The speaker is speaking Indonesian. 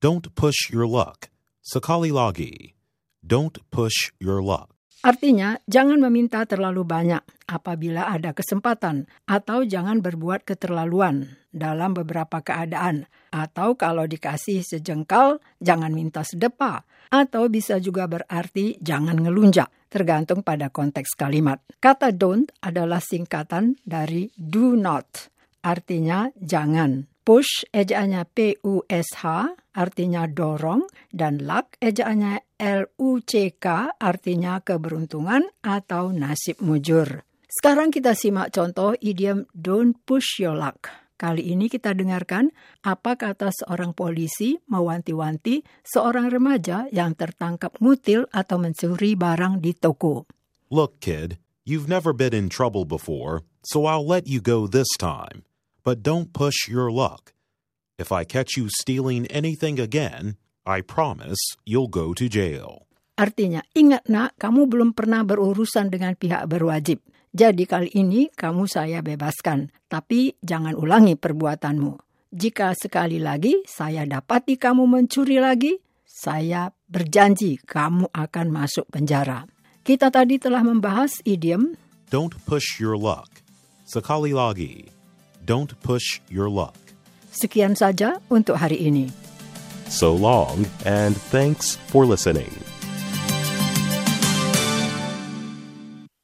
Don't push your luck. Sekali lagi. Don't push your luck. Artinya, jangan meminta terlalu banyak apabila ada kesempatan, atau jangan berbuat keterlaluan dalam beberapa keadaan, atau kalau dikasih sejengkal, jangan minta sedepa, atau bisa juga berarti jangan ngelunjak, tergantung pada konteks kalimat. Kata don't adalah singkatan dari do not, artinya jangan. Push ejaannya P-U-S-H artinya dorong dan luck ejaannya L-U-C-K artinya keberuntungan atau nasib mujur. Sekarang kita simak contoh idiom don't push your luck. Kali ini kita dengarkan apa kata seorang polisi mewanti-wanti seorang remaja yang tertangkap ngutil atau mencuri barang di toko. Look, kid, you've never been in trouble before, so I'll let you go this time. But don't push your luck. If I catch you stealing anything again, I promise you'll go to jail. Artinya, ingat nak, kamu belum pernah berurusan dengan pihak berwajib. Jadi kali ini kamu saya bebaskan, tapi jangan ulangi perbuatanmu. Jika sekali lagi saya dapati kamu mencuri lagi, saya berjanji kamu akan masuk penjara. Kita tadi telah membahas idiom Don't push your luck. Sekali lagi. Don't push your luck. Sekian saja untuk hari ini. So long, and thanks for listening.